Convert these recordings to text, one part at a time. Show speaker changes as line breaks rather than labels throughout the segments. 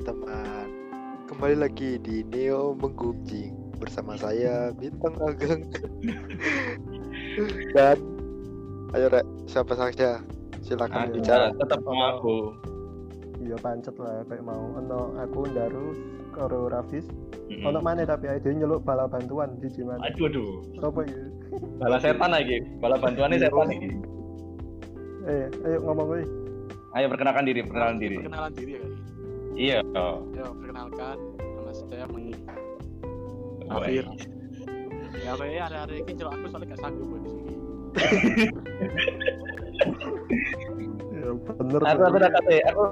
teman-teman Kembali lagi di Neo Menggunjing Bersama saya Bintang Ageng Dan Ayo Rek, siapa saja Silakan bicara
tetap sama aku.
Iya pancet lah kayak mau ono aku Darus karo Rafis.
Mm-mm.
Ono mana tapi dhewe nyeluk bala bantuan di mana?
Aduh aduh.
Sopo iki?
Bala setan lagi. Bala bantuannya setan lagi.
Eh, ayo ngomong kuwi.
Ayo perkenalkan diri, perkenalan diri.
Perkenalan diri ya kali.
Iya.
Ya, perkenalkan nama saya Meng.
Oh,
Afir.
iya.
Ya ada-ada ini aku soalnya gak sanggup buat di sini.
Ya bener.
Aku aku udah kata aku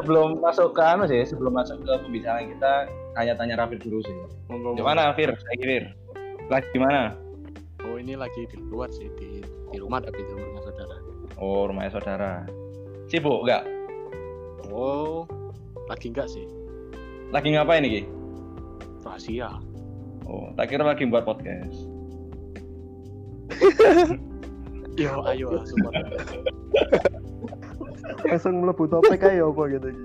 sebelum masuk ke anu sih, sebelum masuk ke pembicaraan kita tanya-tanya Rafir dulu sih.
Monggo.
Gimana Fir? Saya Fir. Lagi gimana?
Oh ini lagi di luar sih di di rumah tapi di rumah saudara.
Oh, rumahnya saudara. Sibuk enggak?
Oh lagi enggak sih
Lagi ngapain nih? Ki?
rahasia.
Oh, tak kira lagi buat podcast.
Yo ayo lah support.
Langsung mlebu topik ae apa gitu iki.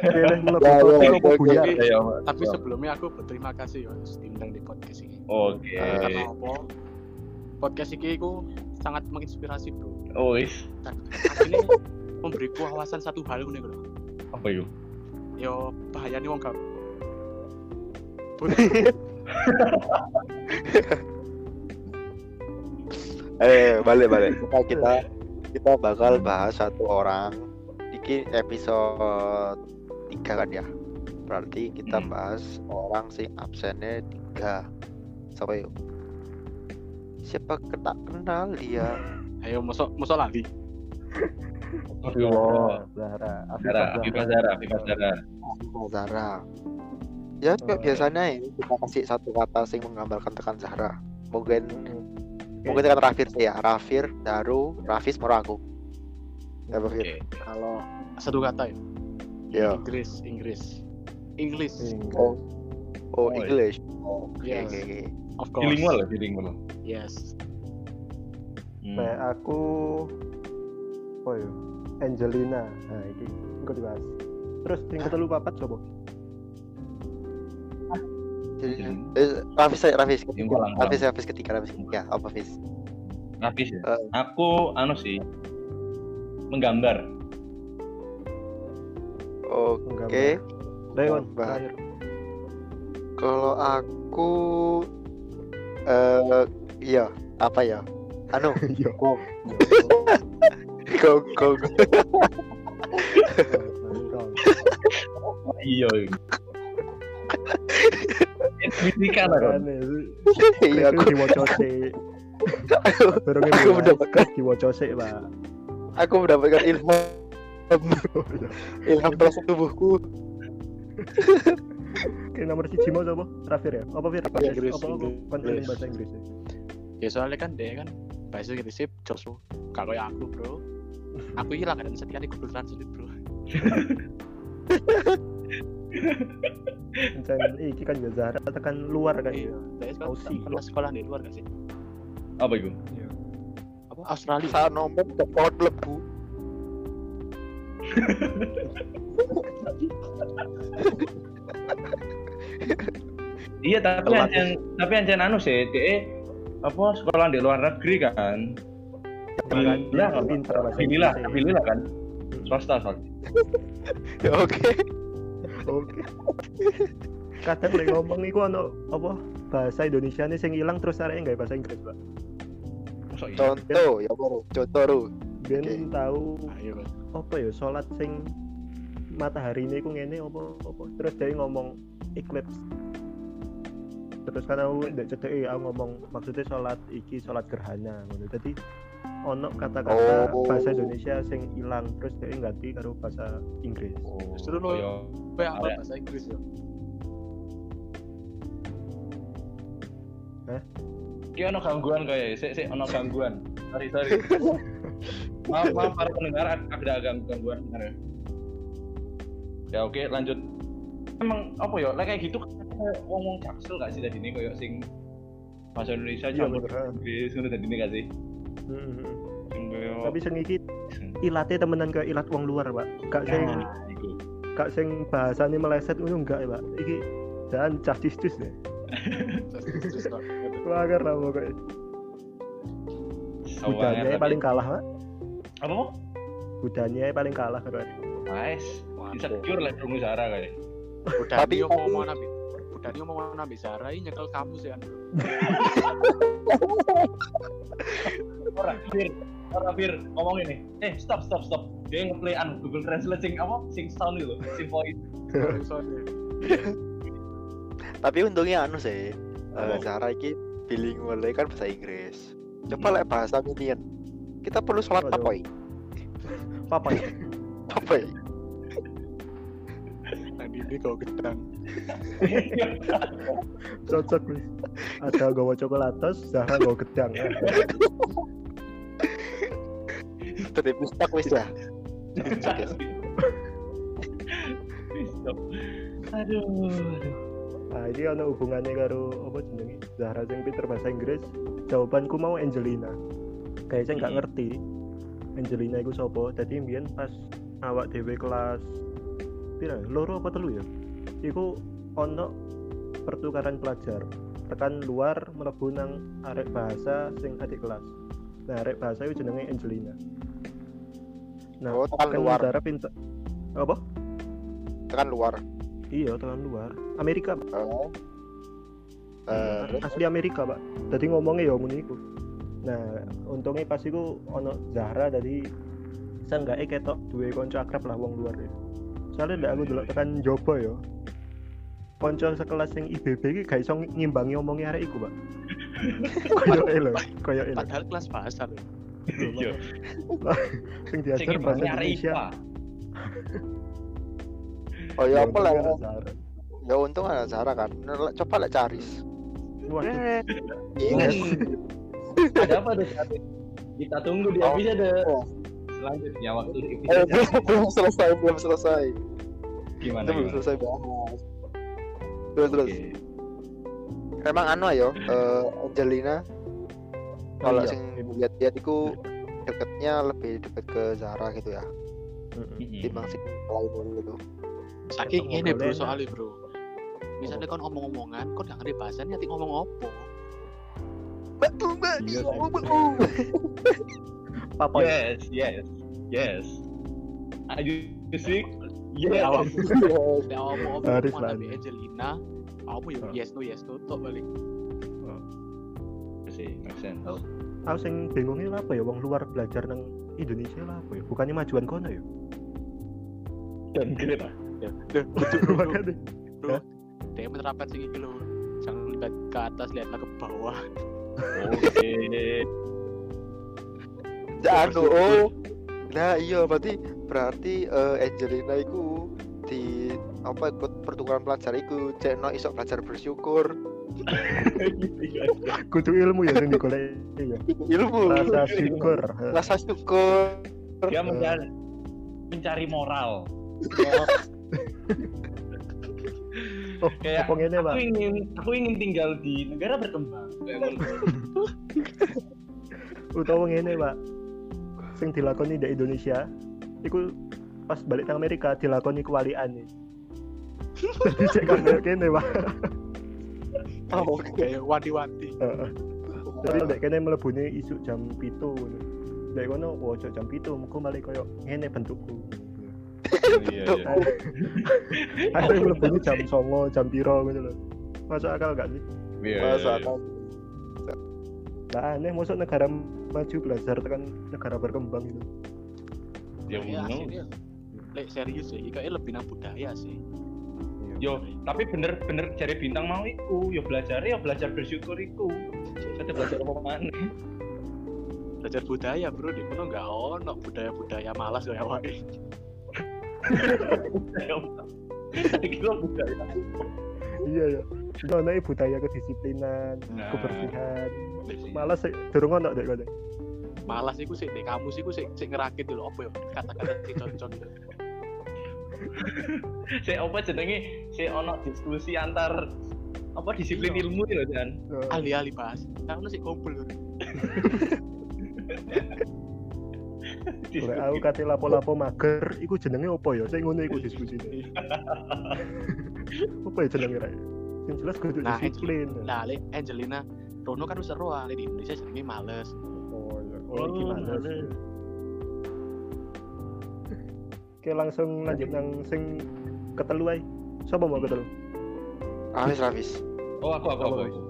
Pilih mlebu
Ya, ya,
topik
ya,
apa
ya,
buyar?
Tapi,
Ayo.
tapi sebelumnya aku berterima kasih ya diundang di podcast ini.
Oke.
Karena apa? Podcast ini aku sangat menginspirasi bro.
Oh, is.
Akhirnya memberiku wawasan satu hal nih bro.
Apa yuk?
Yo bahaya nih wong gak.
Eh balik balik. Kita kita kita bakal bahas satu orang. Iki episode tiga kan ya? Berarti kita
Hmm.
bahas orang sing absennya tiga. Siapa yuk? Siapa tak kenal dia?
Ayo mosok mosok lali.
Oh,
Zahra,
Zara, Viva Zara, Viva Zara
Ya kayak
Oh.
biasanya ya kita kasih satu kata sing menggambarkan tekan Zahra Mungkin
Hmm.
mungkin tekan Rafir sih ya Rafir, Daru, Rafis, mau aku Ya Pak Fir
Oke.
Kalau satu kata ya.
Ya
Inggris, Inggris. English.
Oh, oh
Oh,
English. Oh, oke
Yes.
oke oke.
Of course.
Bilingual ya, bilingual.
Yes.
Hmm.
Aku oh ya Angelina. Nah, iki engko dibahas. Terus sing ketelu papat coba.
Jadi,
Hmm.
eh, Rafis saya Rafis Rafis Rafis ketiga Rafis ketiga. Apa Rafis?
Nafis ya.
Eh.
Aku anu sih menggambar.
Oke.
Terakhir.
Kalau aku eh iya apa ya? Anu,
Iya.
go go. go.
Iya. Fisika lah kan.
Iya aku
diwaca sik.
aku, aku mendapatkan
diwaca sik, Pak.
aku mendapatkan ilham ilham plus tubuhku.
Oke, nomor siji mau coba? Rafir ya? Apa Fir?
Bahasa Inggris,
Apa. Kan bahasa Inggris ya?
Ya soalnya kan dia kan bahasa Inggris sih Joshua. Kalau ya aku bro, aku hilang kan setia di Google Translate bro.
Channel iki kan juga Zahra tekan luar kan
Iya.
ya.
Saya kan pernah sekolah di luar gak sih?
Apa itu?
Apa Australia?
Saat nomor tekot lebu.
Iya tapi ancen tapi ancen anu sih, DE apa sekolah di luar negeri kan. Alhamdulillah kan.
Inggris.
alhamdulillah kan. Swasta soalnya.
Ya, Oke.
Oke. Kadang lagi ngomong iku ono apa bahasa Indonesia nih sing ilang terus arek nggak bahasa Inggris, Pak.
Iya.
Contoh ya baru. Contoh ru.
Ben
Oke.
tahu
Ayo kan.
apa ya salat sing matahari ini ku ngene apa apa terus dia ngomong eclipse terus kan aku ndak cedek aku ngomong maksudnya salat iki salat gerhana ngono jadi ono kata-kata
Oh.
bahasa Indonesia sing ilang terus dia ganti karo bahasa Inggris
Justru lo-
Koyo
Apa apa
Ada.
bahasa Inggris ya?
Ki ono gangguan kayak, sik sik ono gangguan. Sorry sorry. maaf maaf para pendengar ada gangguan gangguan benar ya. Ya oke lanjut. Emang apa ya? Like kayak gitu kan kayak ngomong caksel gak sih tadi ini kayak sing bahasa Indonesia
Iya,
campur. Inggris ngono tadi ini gak sih?
Hmm. Tapi sing iki ilate temenan ke ilat wong luar pak. Gak sing
Nah,
kak sing bahasane meleset ngono enggak ya pak. Iki dan cah cistus ya. Wah karena pokoknya. Budanya paling kalah pak.
Apa?
Budanya paling kalah keren
nice insecure lah dong Zara
Budani
Tapi-
mau mau nabi Budani mau mau nabi Zara ini nyekel kamu sih kan
orang bir orang bir ngomong ini eh stop stop stop. Dia ngeplay an Google Translate sing apa? Sing sound itu sing voice.
Sorry.
tapi untungnya anu sih
Apa?
Zara ini bilingual kan bahasa Inggris. Coba lek bahasa Minion. Kita perlu sholat ya
ya
apa ya
Nanti ini kau gedang
cocok wis ada gawa coklatos Zahra gawa gedang
Terus mistak wis ya?
Aduh aduh.
Nah ini ada hubungannya karo apa jenenge? Zahra sing pinter bahasa Inggris. Jawabanku mau Angelina. Kayak saya nggak
Hmm.
ngerti Angelina itu sopo tadi mbiyen pas awak dhewe kelas pira? Loro apa telu ya? Iku ono pertukaran pelajar. Tekan luar mlebu nang arek bahasa sing adik kelas. Nah arek bahasa itu jenenge Angelina nah
Oh, tekan
kan
luar.
Zahra pinter. Apa?
Tekan luar.
Iya tekan luar. Amerika
oh. Eh, terus?
Asli Amerika pak. Jadi ngomongnya ya ngono iku nah untungnya pas iku ono Zahra dari saya nggak ketok duwe konco akrab lah wong luar ya. Soalnya ndak aku dulu tekan jopo ya. Konco sekelas yang IBB iki gak iso ngimbangi omongnya arek iku pak. Koyo elo koyo elo
padahal kelas bahasa
iya.
Sing diajar bahasa Indonesia.
Oh ya apa lah
ada
ya untung ada Zara kan. Coba lek caris
waduh.
Yes.
ada apa tuh kita tunggu di
Oh.
episode
Oh.
selanjutnya waktu
Eh, belum, belum selesai belum selesai.
Gimana
itu belum selesai bahas. Terus terus. Emang anu ayo eh, Angelina kalau
iya.
sing lihat-lihat itu deketnya lebih deket ke Zara gitu ya.
Mm-mm.
timbang sing lain gitu.
Saking ini bro soalnya bro. Misalnya kon omong-omongan kon gak ngerti bahasanya nanti ngomong apa?
Tuh mbak.
Iya,
iya,
papa. Ya
yes yes. Yes ayo sih
Ya,
yes.
Awak
Yes.
ya omong
Harus
omong
lah.
nabi Angelina? Kamu ya?
Oh.
yes no yes no tok balik
sih make sense.
Aku sing bingungnya apa ya? Wong luar belajar nang Indonesia lah apa ya? Bukannya majuan kono ya?
Dan gede lah
bro.
Makanya.
bro dia menerapkan sing iki lho. Jangan lihat ke atas lihatlah ke bawah.
Oke.
Ya, anu oh. Nah iya berarti berarti eh, Angelina itu di apa ikut pertukaran pelajar itu cek no iso belajar bersyukur
kudu ilmu ya sing digoleki ya.
Ilmu.
Rasa syukur.
Rasa syukur.
Dia mencari mencari moral.
Oh
Kayak
pak.
aku ingin aku ingin tinggal di negara berkembang.
Utawa ngene pak. Sing dilakoni di Indonesia iku pas balik nang Amerika dilakoni kewalian nih jadi cek kayak kene pak
oh, oke.
Kayak wanti-wanti
Heeh. jadi ndek kene mlebune isuk jam pitu ndek kono ojo jam pitu mugo malah koyo ngene bentukku.
Iya iya.
Ada mlebune jam songo jam piro gitu loh masuk akal gak sih?
Iya
masa
iya.
kan
nah aneh masuk negara maju belajar tekan negara berkembang gitu.
Ya
Ya, serius ya kayaknya lebih nang budaya sih
yo tapi bener bener cari bintang mau iku. Yo belajar ya belajar bersyukur iku. Saya belajar apa mana?
Belajar budaya bro. Di kono nggak ono budaya budaya malas. Kayak wae
iya ya itu ana budaya kedisiplinan
Nah.
kebersihan. Malah sih. Durung ono dek
malas iku sih di kamus iku sih sih ngerakit dulu apa ya? Kata-kata cocok gitu
Saya apa jenenge? Saya ono diskusi antar apa disiplin
Iya.
ilmu ya dan
Nah,
ahli-ahli bahas karena sih kumpul lho
aku kate lapo-lapo mager, iku jenenge opo ya? Sing ngono iku diskusine. Apa ya jenenge ra? Sing jelas kudu
Nah,
disiplin.
Nah, Le Angelina Rono kan wis seru ah, di Indonesia jenenge males.
Oh iya.
Oh,
Oh, gimana
males.
Oke, langsung lanjut nang sing ketelu ae. Siapa mau ketelu?
Rafis Rafis
Oh aku aku aku.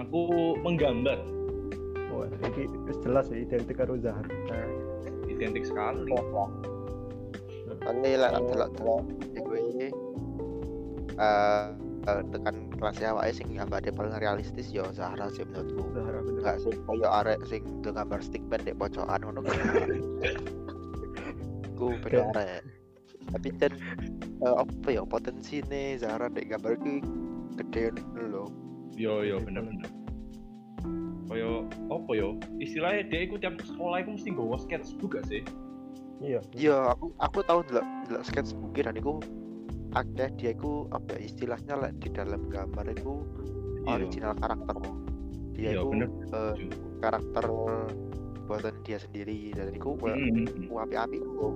Aku menggambar
Wah, iki wis jelas ya identik karo Zahar. Nah,
identik sekali.
ini lah delok delok iku iki eh eh, tekan kelas awake sing gambare paling realistis yo Zahra sih menurutku
Zahra bener.
enggak sih koyo arek sing gambar stickman di pojokan ngono ku beda arek tapi kan eh, apa ya potensi nih Zahra di gambar ki gede lho
Yo yo bener bener. Koyo apa yo? Istilahnya dia ikut tiap sekolah itu mesti nggawa sketchbook gak sih?
Iya.
iya aku aku tahu delok delok sketchbook dan iku ada dia iku apa ya, istilahnya lah di dalam gambar iku
Iya.
original karakter dia
Iya
itu
bener.
eh, karakter buatan dia sendiri dan itu kayak
Hmm.
api-api kok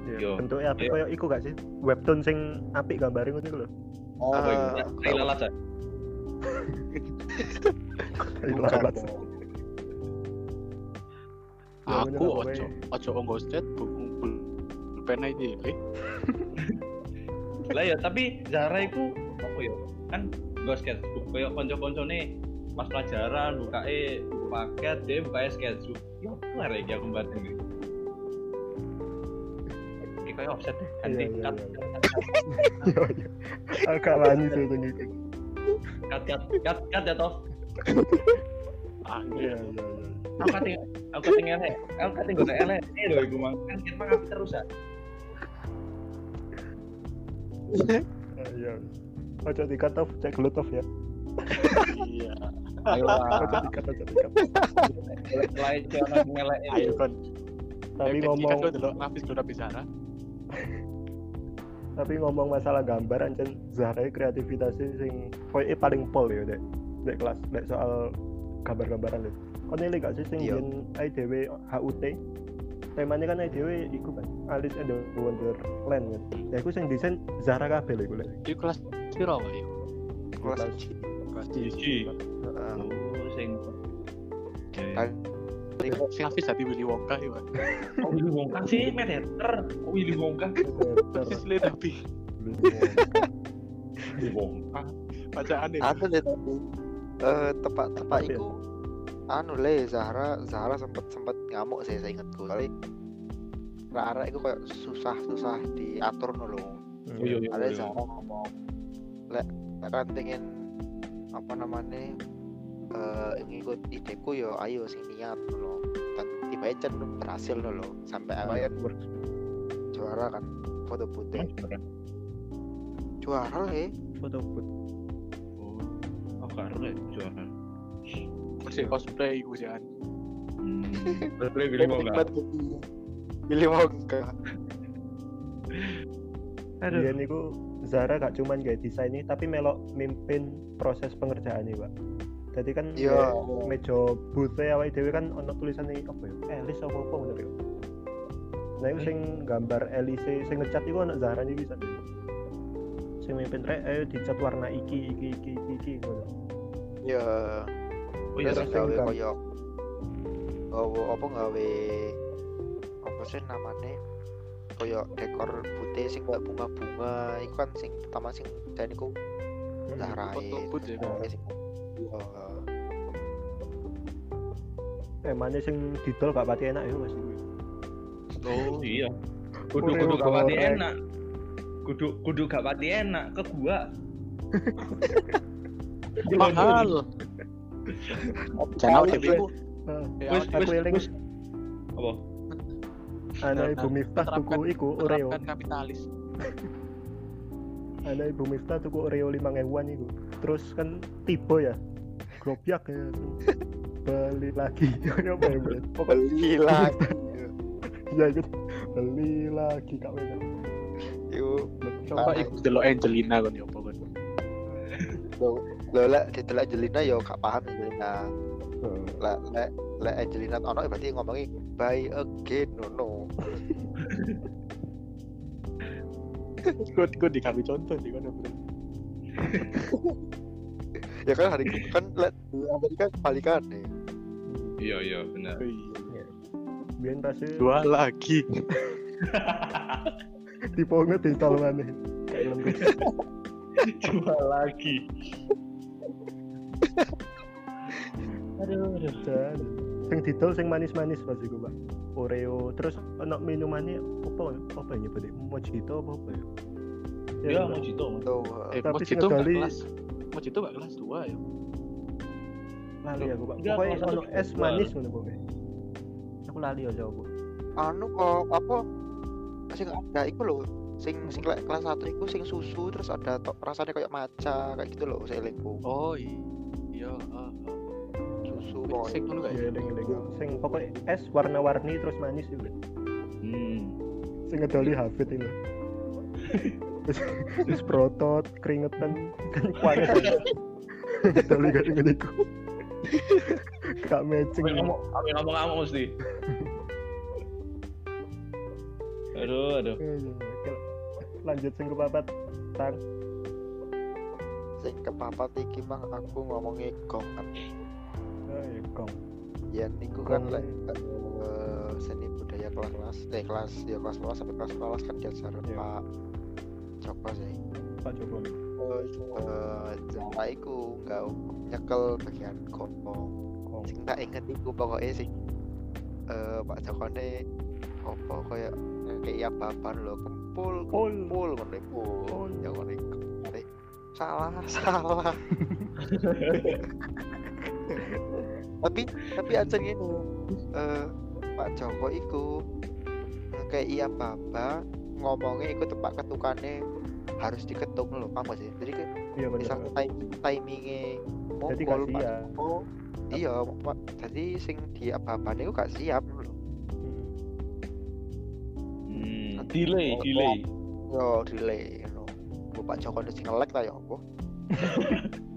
Iya.
Yo.
Bentuknya apik
Yo.
koyo iku gak sih? Webtoon sing apik gambare ngono iku lho.
Apa?
Eh,
lalat ya?
Iku. Ya,
Aku
apa
ojo ojo nggo buku pulpen iki, Le.
Lah ya tapi Zara itu apa ya? Kan sketchbook koyo kanca-kancane pas pelajaran bukae buku paket dia bukae sketchbook. Yo kelar ya aku iki. Iki koyo offset deh. Ganti
Iya, iya,
cut
iya. Iya. Agak lanjut iku.
cut cut cut cut ya toh.
Ah,
Iya, iya, iya.
Aku kating aku kating elek. Aku kating gak elek. Eh lho iku mang. Kan kita ngapain terus ya.
Iya. Ojo off, cek gelut off ya.
Iya.
Ayo
dikat, dikat.
Kon.
Tapi
Kan
ngomong
Nafis Bisara.
tapi ngomong masalah gambar ancen Zahra kreativitasnya sing koyo paling pol ya dek dek kelas dek soal gambar-gambaran lho kon ini gak sih sing
Iya.
yen ai dhewe HUT temanya kan dhewe iku kan Alice and the Wonderland kan ya iku sing desain Zahra kabeh lho iku lek
Iku kelas piro wae? yo?
kelas
Kelas
Iji.
Heeh.
Oh, sing
Sing Nafis dadi Willy Wonka yo. Pak.
Oh, Willy Wonka sih meter. Oh, Willy Wonka.
Persis le tapi
Willy Wonka.
bacaane.
anu deh tapi eh tepat tepat
Apa ya?
iku anu le Zahra Zahra sempet sempet ngamuk sih saya ingetku kali Rara itu kayak susah susah diatur dulu
Oh iya iya.
ada
iya.
Zahra ngomong lek kan pengen apa namanya eh ngikut ideku yo ayo sing niat dan tiba aja berhasil loh sampai akhirnya juara kan foto putih juara le
foto foto
Oh, oh karena juara.
Masih cosplay iku sih kan.
Hmm. Berarti Willy Wonka.
Willy Wonka
Aduh.
dia niku Zara gak cuman kayak desain ini tapi melok mimpin proses pengerjaannya pak. Jadi kan kayak meja booth awake dhewe kan ono tulisannya apa ya? Elis apa apa ngono ya nah itu sing gambar Elise sing ngecat itu anak Zahra nih bisa sing mimpin rek ayo dicat warna iki iki iki iki, iki ngono
ya
Oh iya,
gawe
gam-
koyo oh apa gawe apa sih namanya koyo dekor putih sing kayak bunga-bunga iku kan sing pertama sing dan iku Zahra
Foto booth ya.
Iya.
temanya sing didol gak pati enak ya mas
Oh,
iya. Kudu kudu gak pati enak. Kudu kudu gak pati enak ke gua.
mahal. Iku.
Ah,
Ya,
Wis wis. Apa?
Anak ibu Miftah tuku iku Oreo.
kapitalis.
anak ibu Miftah tuku Oreo lima an iku. Terus kan tipe ya grobyak ya beli lagi. Ya ya
beli lagi.
Ya gitu beli lagi kak Wena.
Yuk
Coba
Ah.
iku delok Angelina kon yo apa
lo lek ditelak Angelina yo gak paham Angelina lek lek lek Angelina ono berarti ngomongi buy again no no
gue gue dikasih contoh sih kan
ya kan hari kan di Amerika kebalikan nih.
Iya iya benar.
Biar pasti
dua lagi.
Tipe nggak digital mana? Film
cuma lagi aduh aduh
dan sing didol sing manis-manis pasti gue pak. Oreo. Terus ono minumannya apa? Apa ya nyebutnya mojito apa apa ya?
Ya mau cito
tuh
eh
Tapi
Mojito
sekali-
kelas. Mojito nggak kelas dua ya.
Lali aku pak. Pokoknya ono es manis ngono pokoknya aku lali aja apa
anu kok apa? Sing ada iku lho sing sing kela- kelas satu iku sing susu terus ada rasanya kayak maca kayak gitu loh saya
oh iya.
Susu. Pokoknya
dulu gak
ya eling eling sing pokoknya es warna-warni terus manis juga
hmm.
Sing ngedoli hafid itu terus protot keringetan kan kuat. Ngedoli gak ngene iku gak matching.
Apa ngomong kamu mesti. Aduh aduh.
Eh, lanjut sing kepapat tang
sing kepapat iki mah aku ngomongnya gongan
oh ya kong
ya niku kan lek eh, seni budaya kelas eh kelas ya kelas kelas sampai kelas kelas kan diajarin
Iya.
Pak Joko sih.
Pak Joko
eh Zara iku nggak nyekel bagian gong
kong
sing tak inget iku pokoknya sing eh Pak Joko ne apa kayak kayak apa lho kempul
Pul.
kempul ngono iku. Ya ngono iku. Eh, salah salah tapi tapi aja gini eh Pak Joko iku kayak iya baba ngomongnya ikut tempat ketukannya harus diketuk loh paham gak sih? Jadi kayak
iya
misal timingnya
jadi
mongkol,
gak
Pak
siap.
Joko, iya Pak- jadi sing di apa-apa itu gak siap loh
hmm. delay delay.
Yo delay no Bu Pak Joko itu sing ngelek ta ya apa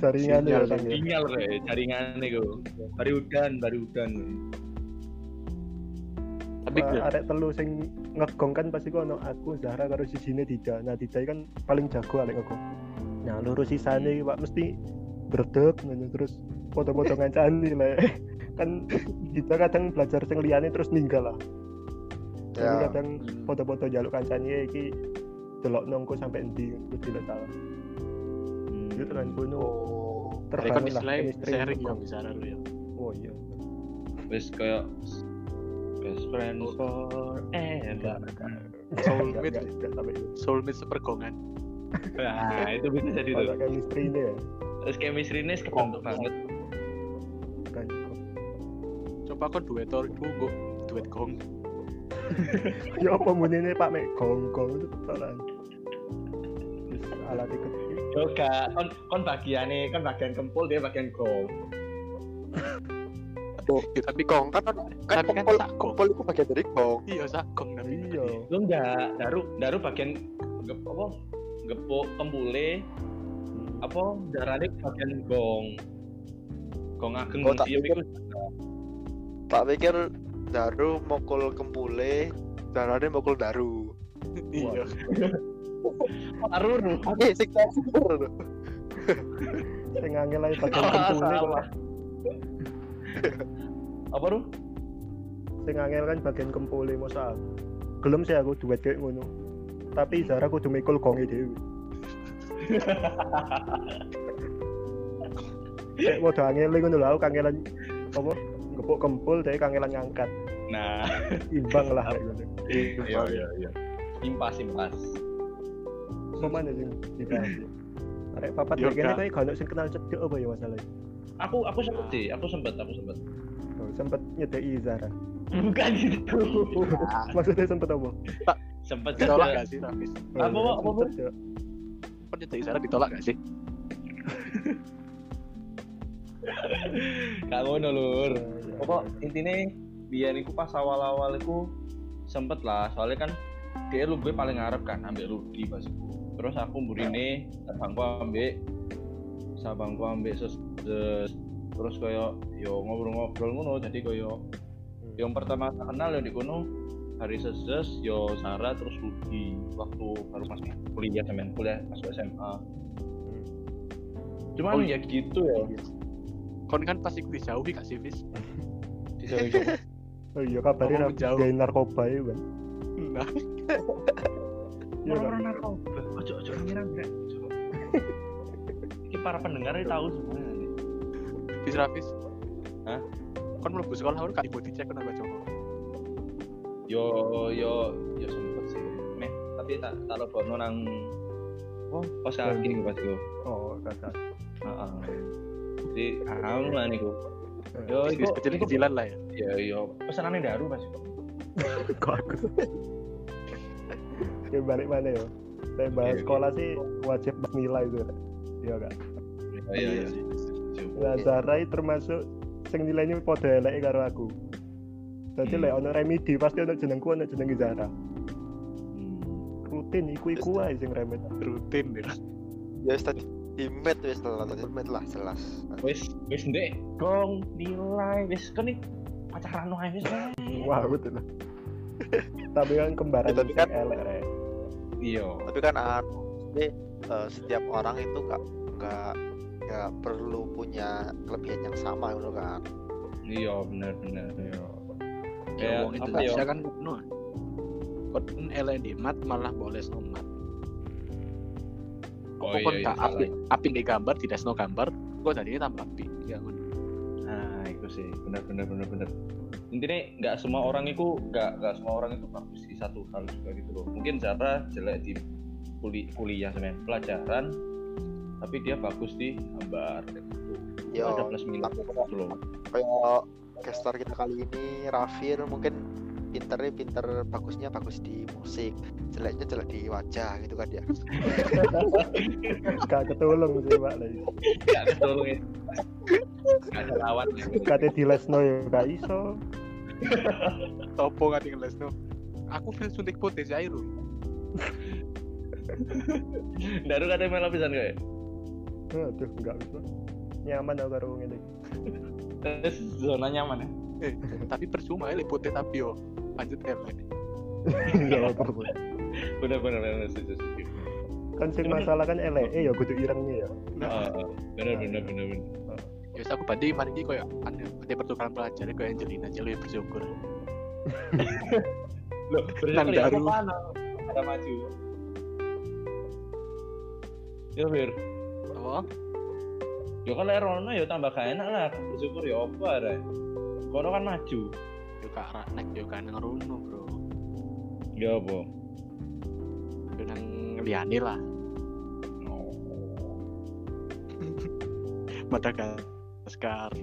jaringan ya
Sinyal,
Tang, ya.
sinyal re jaringan nih baru udan baru udan
tapi gue
arek telu sing ngegong kan pasti kok ono aku Zahra karo sisine Dida. Nah Dida kan paling jago arek ngegong. Nah loro sisane Pak mesti berdek terus foto-foto ngancani lek. kan Dida kadang belajar sing liyane terus ninggal lah. Jadi
ya
kadang foto-foto jaluk kancane iki delok nongko sampai endi terus tidak salah. Itu kan kuno
oh
terbangun lah
sharing yang bisa lu ya
Oh iya.
wes kayak best friend forever.
Soulmate.
Itu.
soulmate sepergongan
nah itu bisa jadi tuh.
chemistry ini ya?
Terus chemistry ini kebentuk banget.
Kan.
coba kok duet or gue duet gong.
Ya apa munine Pak? Mek gong-gong itu tolan. Wis. Alat ikut
yoga kon kon bagiannya kon bagian kempul dia bagian gong.
Ya, tapi
gong kan kan
Tapi kan
kempul
gong.
kempul itu bagian dari gong.
Iya sak gong tapi
iya.
lu enggak daru daru bagian gep, apa? Gepuk kempule apa? Darane bagian gong. Gong ageng
Oh, tak pikir- tak pikir daru mokul kempule darane mokul daru.
Iya
aruru
eh sing tak
Sing angel ae bagian kempule kok.
apa ru
Sing angel kan bagian kempule masa. Gelem sih aku duet kayak ngono. Tapi Zara kudu mikul gonge dhewe. Kayak mau angel ngono lho aku kangelan apa gepuk kempul dari kangelan ngangkat.
nah
Imbang lah kayak ngono.
iya iya iya impas impas
Pemane sing dibahas. ya? Arek papat kayak kene kowe gak ono sing kenal cedek apa ya masalahnya?
aku aku sempet sih aku sempet aku sempet
Oh, sempet nyedeki Zara.
bukan gitu
Maksudnya sempet apa?
sempet
ditolak gak sih Rafis
Oh,
Apa? Apa,
sempet ya.
kan jadi sana ditolak gak sih
gak ngono lur
Oh, iya,
pokok
iya.
intinya biar iku pas awal-awal iku sempet lah soalnya kan dia lu gue paling ngarep kan ambil Rudi pas iku terus aku mburine sabangku ambek sabangku ambek ses- terus koyo yo ngobrol-ngobrol ngono jadi koyo
Hmm.
yang pertama tak kenal yang di kono hari seses yo Sarah terus Rudi waktu baru masuk kuliah temen kuliah masuk SMA cuman
Oh,
ya gitu ya.
Kon kan pasti dijauhi gak sih Fis?
Dijauhi-
oh iya kabarnya
Ngomong jauh.
narkoba ya kan
nah.
Iya kan?
orang-orang narkoba ojo ojo ngira ojo. ini para pendengar ini tahu semuanya nih.
Fis Rafis
Hah?
kon mlebu sekolah gak body check kon apa coba
yo yo yo sempet sih meh tapi tak tak lebono nang oh pas kaki nih pas gue
oh kakak
Heeh. Jadi anu lah niku. Yo
bisnis
iku
kecil-kecilan lah ya
Ya yo pesenane daru Mas.
kok aku ya balik mana ya saya bahas
Iya,
sekolah sih wajib nilai itu. Iya kan
Iya iya.
sih
nah Zarai termasuk sing nilainya podo elek karo aku. Jadi
Hmm.
lek ono remedi pasti ono jenengku ono jeneng Zara.
Hmm.
rutin iku iku ae sing remet
rutin ya
ya wis tadi di med wis lah tadi med lah jelas.
Wis wis ndek. Gong nilai wis kan pacaran wae wis.
wah betul. Tapi kan kembaran
Ya, tapi kan-
elek Rek.
Iya.
tapi kan anu maksudnya, eh, setiap orang itu gak nggak nggak perlu punya kelebihan yang sama gitu kan
Iya bener bener. Iya.
ya
Kayak
wong
apa ya?
kan no kon di mat malah boleh nomat
Oh
kok kon
iya,
gak
iya,
api api di gambar tidak snow gambar kok tadi tambah api ya
Nah, itu sih bener bener bener bener. Intinya nggak semua orang itu nggak nggak semua orang itu bagus di satu hal juga gitu loh. Mungkin Zara jelek di kuli, kuliah semen pelajaran, tapi dia bagus di gambar. gitu.
Yo,
ada plus minus gitu loh.
kayak caster kita kali ini Rafir mungkin pinternya pinter bagusnya bagus di musik jeleknya jelek di wajah gitu kan ya?
Gak ketulung sih pak lagi
Nggak ada tolongin. Nggak ada lawan.
kate di lesno ya gak iso.
Topo kan tinggal no aku feel suntik putih sih air
Daru katanya malah pisan kayak.
aduh enggak bisa. Nyaman aku karo ngene
zona nyaman ya.
eh, tapi percuma ya putih tapi yo lanjut
ya terus
Bener bener bener setuju setuju.
kan sing masalah kan elek ya kudu irengnya ya
Ah, bener bener bener bener.
ya wis aku banding mari iki koyo ada ada pertukaran pelajar koyo Angelina aja lu ya bersyukur
Loh,
Nang
bersyukur ya apa mana? Ada maju. Ya Bir,
apa
kan lek rono ya tambah gak enak lah. Bersyukur ya apa ada. Kono kan maju.
yo kak nek yo kan ngeruno bro
Ya apa?
yo nang liyane lah
Oh.
Madagaskar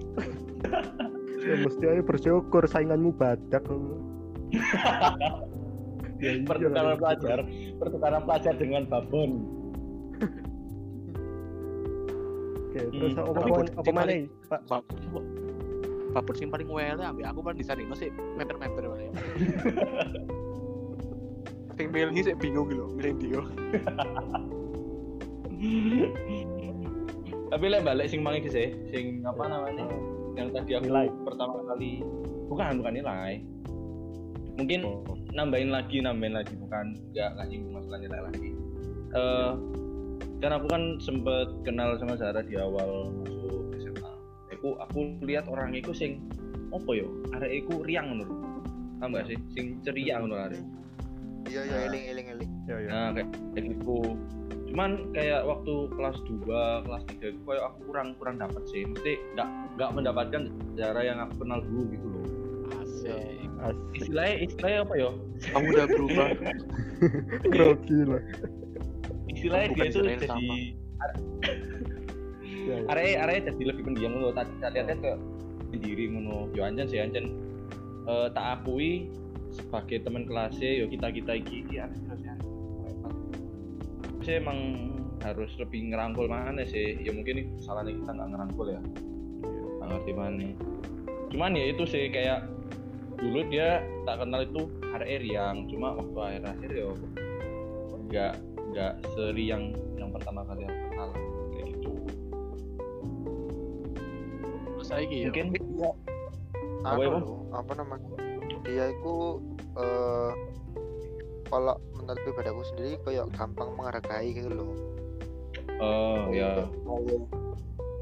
ya mesti aja bersyukur sainganmu badak ya iya
Pertukaran
lah.
pelajar, pertukaran pelajar dengan babon.
Oke terus
Hmm,
apa mana pak
Papur sing paling wele ambek aku kan di sana sih memper-memper wae. Sing milih sih bingung gitu, milih dia.
Tapi lek balik sing mangi sih, sing apa namanya? Yang tadi aku
Nilai.
pertama kali bukan bukan nilai. Mungkin
Oh.
nambahin lagi nambahin lagi bukan nggak nggak nyinggung masalah nilai lagi Eh kan aku kan sempet kenal sama Zara di awal masuk SMA aku aku lihat orang itu sing apa yo? Arek iku riang menurut tambah sih? Sing ceria ngono arek.
Iya iya eling eling eling.
Ya ya
nah kayak kayak gitu. Cuman kayak waktu kelas 2 kelas 3 itu kayak aku kurang kurang dapat sih. Mesti nggak nggak mendapatkan Zara yang aku kenal dulu gitu loh.
Asik.
asik
istilahnya istilahnya apa yo?
Kamu udah berubah.
grogi lah
istilahnya dia
Israel
jadi
ya, ya.
area area jadi lebih pendiam. Ngono tadi saya lihat kayak sendiri ngono. Yo anjen sih anjen. Eh, tak akui sebagai teman kelasnya yo kita kita iki ya sih emang harus lebih ngerangkul mana sih? Ya mungkin ini salahnya kita nggak ngerangkul ya. Nggak ngerti mana. Cuman ya itu sih kayak dulu dia tak kenal itu hari yang cuma waktu akhir akhir yo nggak nggak seriang yang pertama kali aku kenal kayak gitu.
Terus saiki ya.
mungkin Apa
anu
ya,
apa namanya? Dia itu eh kalau menurut pribadi aku sendiri kayak gampang menghargai gitu loh.
Oh ya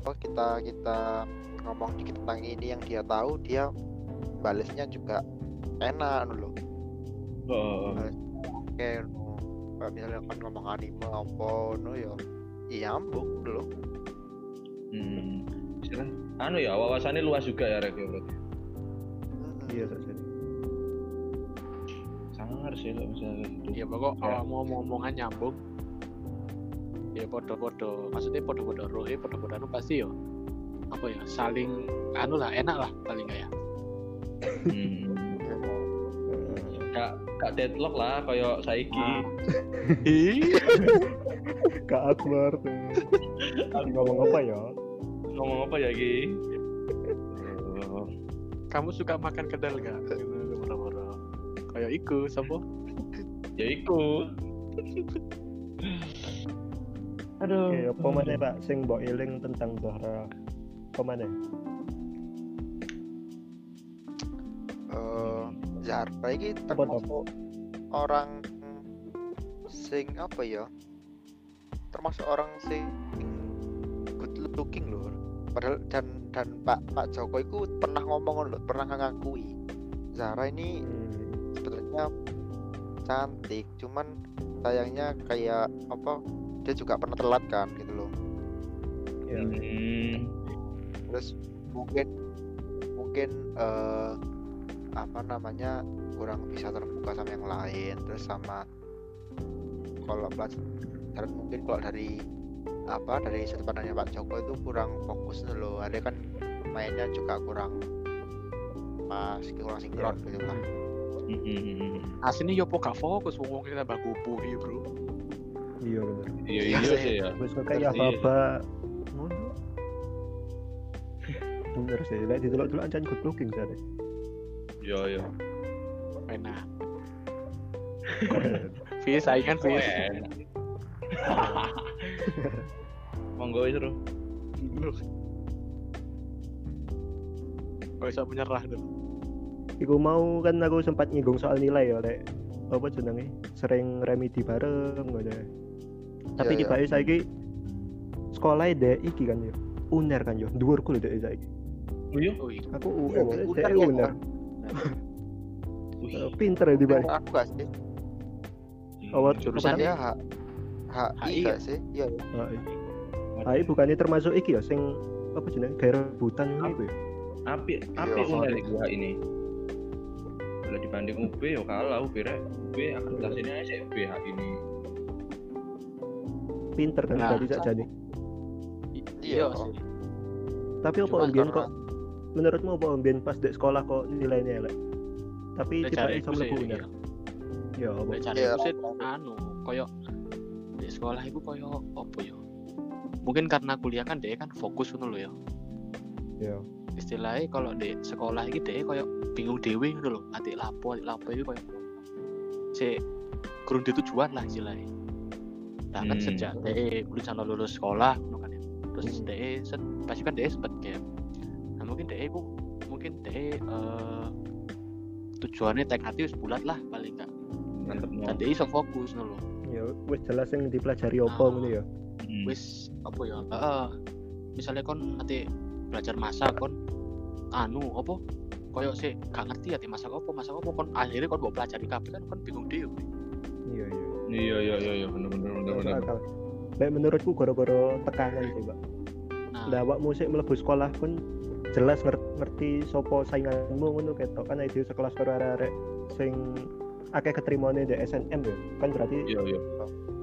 oh kita kita ngomong dikit tentang ini yang dia tahu dia balesnya juga enak anu loh.
Oh, oh.
kayak no, kayak misalnya kan ngomong anime apa no ya iya nyambung loh
Hmm. Anu ya wawasannya luas juga ya Rek ya, berarti
iya tak jadi.
Sangar sih kalau misalnya gitu.
Ya pokok
Ya.
kalau mau omongan nyambung ya podo-podo maksudnya podo-podo rohe podo-podo anu pasti yo apa ya saling anu lah enak lah paling kayak.
Hmm. Gak deadlock lah kayak saiki.
Ah.
Kak Akbar tuh. Ngomong apa ya?
Ngomong apa ya Ki? Oh.
kamu suka makan kedel gak moro-moro kayak iku sapa?
Ya iku. Aduh.
Oke apa mana pak sing mbok eling tentang Zahra? Apa mana Apa tuh?
termasuk orang sing apa ya? Termasuk orang sing good looking loh padahal dan dan Pak Pak Joko itu pernah ngomong loh pernah ngakui. Zara ini
Hmm,
sebenarnya cantik cuman sayangnya kayak apa dia juga pernah telat kan gitu loh
ya
Hmm.
terus mungkin mungkin eh apa namanya kurang bisa terbuka sama yang lain terus sama kalau pelajaran mungkin kalau dari apa dari sudut pandangnya Pak Joko itu kurang fokus loh. Ada kan mainnya juga kurang pas kurang sinkron gitu lah
Hmm.
aslinya yo gak fokus wong kita baku puhi bro.
Iya bener.
Iya
Iya
iya. Ya
wis kayak ya
Iya.
baba ngono. Bener sih lek didelok dulu ancan good looking
iya iya
enak Vi saingan
Keren. monggo wis Ru.
Gak bisa menyerah tuh
Iku mau kan aku sempat nyinggung soal nilai ya lek apa jenenge sering remedi bareng ngono. Tapi
Iya,
tiba
iya.
saiki sekolah dek iki kan yo. Uner kan yo, dhuwurku lho dek saiki.
oh iya
Wih,
Aku UN,
Uner ya,
uner.
Wih.
Pinter ya tiba.
aku gak sih.
Awal
Jurusan
apa
dia H HI
HI
gak sih? Iya. Ya.
Ah, Ai bukannya termasuk iki ya sing apa jenenge? Gawe rebutan ngono iku ya.
api api
Iya,
udah
sorry.
gua ini. Bila dibanding UB ya kalah UB rek. UB akreditasinya aja UB hak ini.
Pinter kan
Nah,
jadi.
Iya
Iya.
sih.
Tapi apa
karena-
kok menurutmu apa ambien pas dek sekolah kok nilainya elek? Tapi iso
aku sih,
mlebu
iya.
Ya apa?
Cari aku sih anu koyo di sekolah itu koyo apa ya mungkin karena kuliah kan dia kan fokus ngono lho ya
Ya.
istilahnya kalau di sekolah ini dia koyo bingung dewe ngono lho atik lapo atik lapo itu koyo si di tujuan lah istilahnya nah kan
Hmm.
sejak dia lulus sana lulus sekolah kan ya terus
Hmm.
dia set pasti kan dia sempet gap nah mungkin dia itu mungkin dia eh, tujuannya tekad wis bulat lah paling enggak
mantep
dan dia iso fokus lho
Ya wis jelas yang dipelajari apa
Ah.
ngono ya.
Hmm.
wis apa ya heeh misalnya kon nanti belajar masak kon anu apa koyo sih gak ngerti ya masak apa masak apa kon akhirnya kon mau pelajari kabeh kan kon bingung dhewe
Iya iya.
iya iya iya iya bener bener bener
Masuk
bener
akal. Lek menurutku gara-gara tekanan sih, Pak.
nah
Lah awak musik mlebu sekolah pun jelas nger- ngerti sopo sainganmu ngono ketok kan ide sekelas karo arek-arek sing akeh keterimane di SNM ya. Kan berarti
iya iya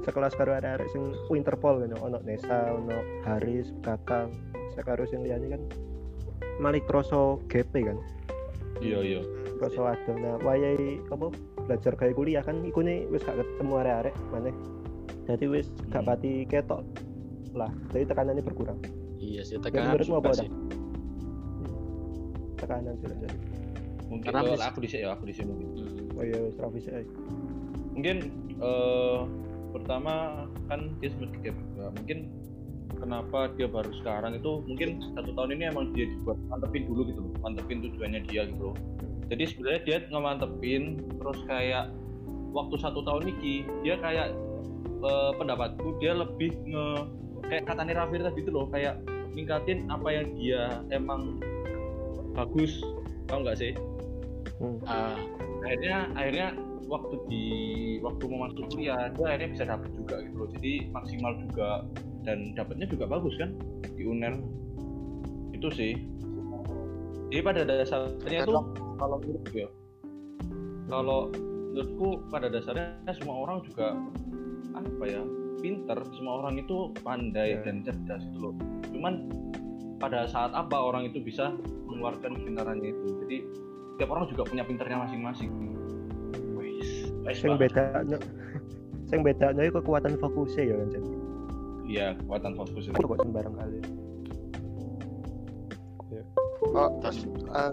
sekelas karo arek-arek sing Interpol ngono ono Nesa, ono Haris, Kakang, sekaro sing liyane kan Malik kroso GP kan.
iya iya
Kroso ada. Nah, wayahe apa belajar kayak kuliah kan iku nih wis gak ketemu arek-arek maneh. Jadi wis gak
Hmm.
pati ketok lah. Jadi tekanannya berkurang.
iya sih
Ya,
tekanan
menurutmu apa,
sih
Tekanan sih jadi.
mungkin
Karena
aku di sini ya aku di sini
Hmm.
Oh iya ae.
mungkin eh pertama kan dia sempat juga mungkin kenapa dia baru sekarang itu mungkin satu tahun ini emang dia dibuat mantepin dulu gitu loh mantepin tujuannya dia gitu loh jadi sebenarnya dia ngemantepin terus kayak waktu satu tahun ini dia kayak eh, pendapatku dia lebih nge kayak katanya Raffi tadi itu loh kayak ningkatin apa yang dia emang bagus. Tau nggak sih?
Ah,
akhirnya akhirnya waktu di waktu mau masuk kuliah dia akhirnya bisa dapet juga gitu loh. Jadi maksimal juga. Dan dapatnya juga bagus kan di UNER. Itu sih. Jadi pada dasarnya tuh kalau menurutku ya kalau menurutku pada dasarnya semua orang juga apa ya pinter. Semua orang itu pandai
Ya.
dan cerdas itu loh. Cuman pada saat apa orang itu bisa mengeluarkan pintarannya itu jadi tiap orang juga punya pinternya masing-masing Pak.
bedanya sing bedanya itu kekuatan fokusnya ya kan
iya kekuatan fokus itu
kok sembarang kali.
oh
terus
eh,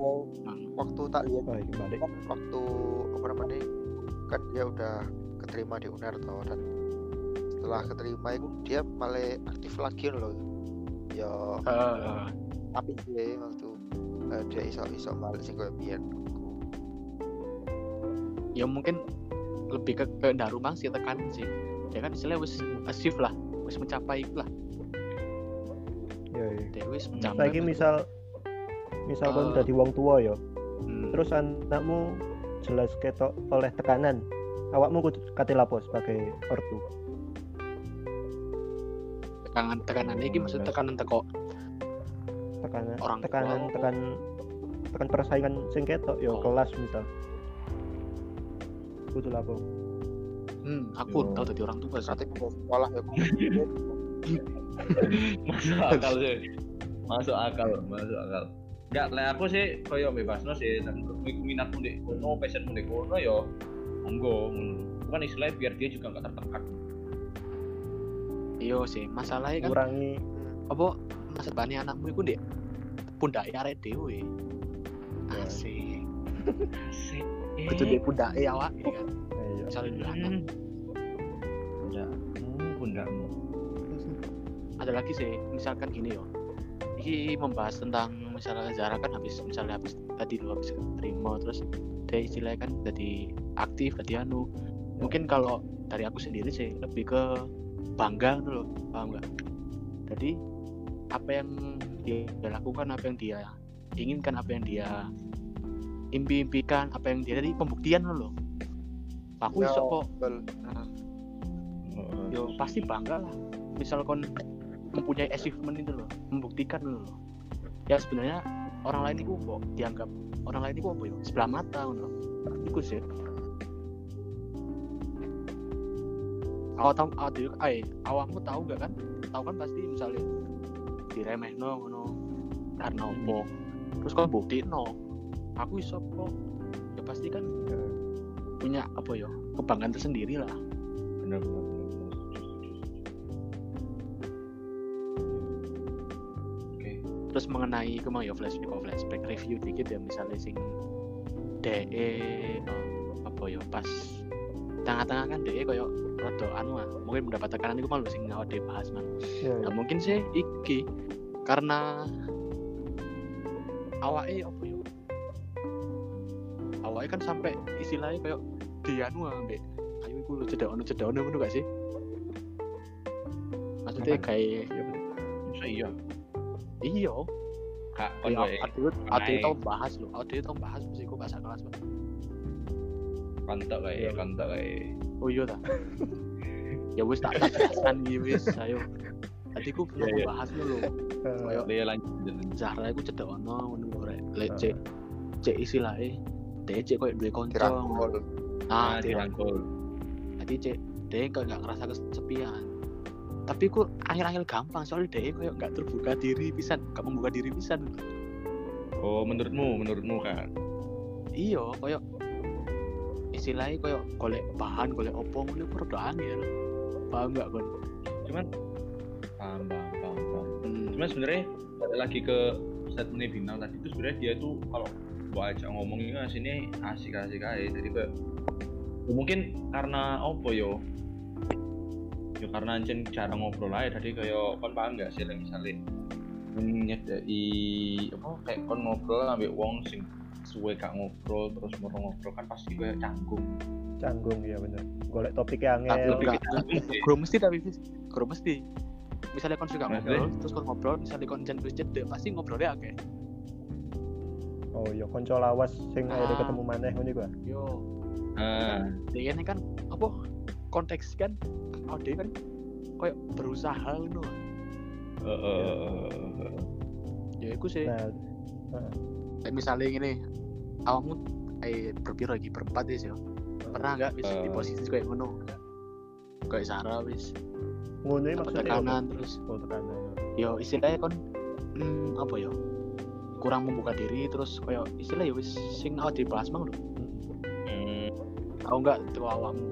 waktu tak lihat
Oh, balik.
waktu apa namanya kan dia udah keterima di UNER toh dan setelah keterima itu dia malah aktif lagi loh ya
eh,
tapi sih waktu eh, dia iso iso balik sing koyo biyen
ya mungkin lebih ke ke darumang sih tekan sih ya kan istilahnya wis achieve lah wis mencapai lah
Ya, ya.
dia wis
Hmm.
mencapai
Saiki misal misal kon
Eh.
dadi wong tua ya,
Hmm,
terus anakmu jelas ketok oleh tekanan. Awakmu kudu kate lapo sebagai ortu.
Tekanan tekanan ini maksudnya tekanan teko
Tekanan
Orang tua.
tekanan tekan tekan persaingan sing ketok ya
Oh.
kelas misal. Kudu lapo.
hmm, aku
Yo.
tahu tadi orang tua
mau sekolah ya
masuk akal sih masuk akal masuk akal Enggak, lah aku sih koyo bebas no sih iku minatmu di kono passionmu di kono yo monggo bukan istilahnya biar dia juga nggak tertekan
iya sih masalahnya kan
Kurangi
apa masa bani anakmu itu dek pundak arek dewe
Ya.
asik.
Asik.
Itu dek pundak awak. Kan
ayo.
misalnya dulu anak.
Hmm. pundakmu pundakmu.
Ada lagi sih misalkan gini yo. Ini membahas tentang misalnya Zara kan habis misalnya habis tadi lo habis terima terus dia istilahnya kan jadi aktif jadi anu. Mungkin kalau dari aku sendiri sih lebih ke bangga gitu loh paham nggak? Jadi apa yang dia lakukan apa yang dia inginkan apa yang dia impi-impikan apa yang dia dari pembuktian loh. Aku
Ya,
iso kok. Nah, yo pasti bangga lah. Misal kon mempunyai achievement itu loh membuktikan loh. Ya sebenarnya orang lain itu kok dianggap orang lain itu apa ya? Sebelah mata loh. Itu sih awak tahu awak ay awakmu tahu gak kan? Tahu kan pasti misalnya diremeh no ngono karena opo terus kau bukti no aku iso kok. Ya pasti kan punya apa ya kebanggaan tersendiri lah.
Benar benar oke.
Terus mengenai kemang ya flashback oh, flashback review dikit ya misalnya sing DE eh, apa ya pas tengah-tengah kan DE koyo rada anu ah, mungkin mendapat tekanan itu malu sing awak dhewe bahas man.
Ya,
Nah,
ya.
mungkin sih iki karena awake apa ya? Awake kan sampai istilahnya kayak dianu ambek ayo iku lho cedek ono cedek ono ngono gak sih? Maksudnya kayak
Ya,
bisa iya
iya
kak
Adewe
Naik.
tau bahas lho, Adewe tau bahas musiku bahasa kelas Pak.
Kantak kayak
Iya.
kantak kayak
Oh iya ta. ya wis tak tak jelaskan iki wis ayo. Tadi ku pernah
iya.
bahas lho.
Eh,
Kayak
dia lanjut.
Zahra iku cedek ono ngono rek. Lek cek cek istilahnya dia cek koyo duwe kanca. Nah, dirangkul.
dirangkul
Tadi cek dia kok gak ngerasa kesepian. Tapi ku akhir-akhir gampang soalnya dia koyo gak terbuka diri pisan, gak membuka diri pisan.
oh menurutmu menurutmu kan
Iya, koyo istilahnya koyo golek bahan, golek opo ngono iku rada angel. Paham gak kon?
cuman paham paham paham, paham.
Hmm.
cuman sebenarnya lagi ke statementnya Binal tadi itu sebenarnya dia tuh kalau gua ajak ngomong ini sini asik asik aja jadi kayak ya mungkin karena apa yo ya karena ancen jarang ngobrol aja tadi kayak kon paham gak sih misalnya nyedai apa kayak kon ngobrol ambek wong sing suwe gak ngobrol terus mau ngobrol kan pasti kayak canggung.
Canggung ya bener. Golek topiknya
tapi
angel
lebih
guru mesti tapi guru mesti. Misalnya kon suka ngobrol terus kon ngobrol misalnya kon jen wis cedek pasti ngobrolnya akeh.
Oh iya konco lawas sing
Ah.
akhirnya ketemu maneh ngono iku ah.
yo.
Nah
dia ini kan apa konteks kan oh dia kan kayak berusaha ngono.
Eh, eh, eh,
ya iku sih.
Nah
Kayak misalnya gini awakmu eh berpiro lagi berempat ya sih pernah nggak wis di
Eh.
posisi kayak ngono? Kayak Sarah wis.
Ngono maksudnya? apa?
tekanan terus?
Oh tekanan
yo istilahnya kon hmm, apa yo? Kurang membuka diri terus kayak istilah ya wis sing awak dibahas mang lho.
Hmm.
tahu nggak itu awakmu?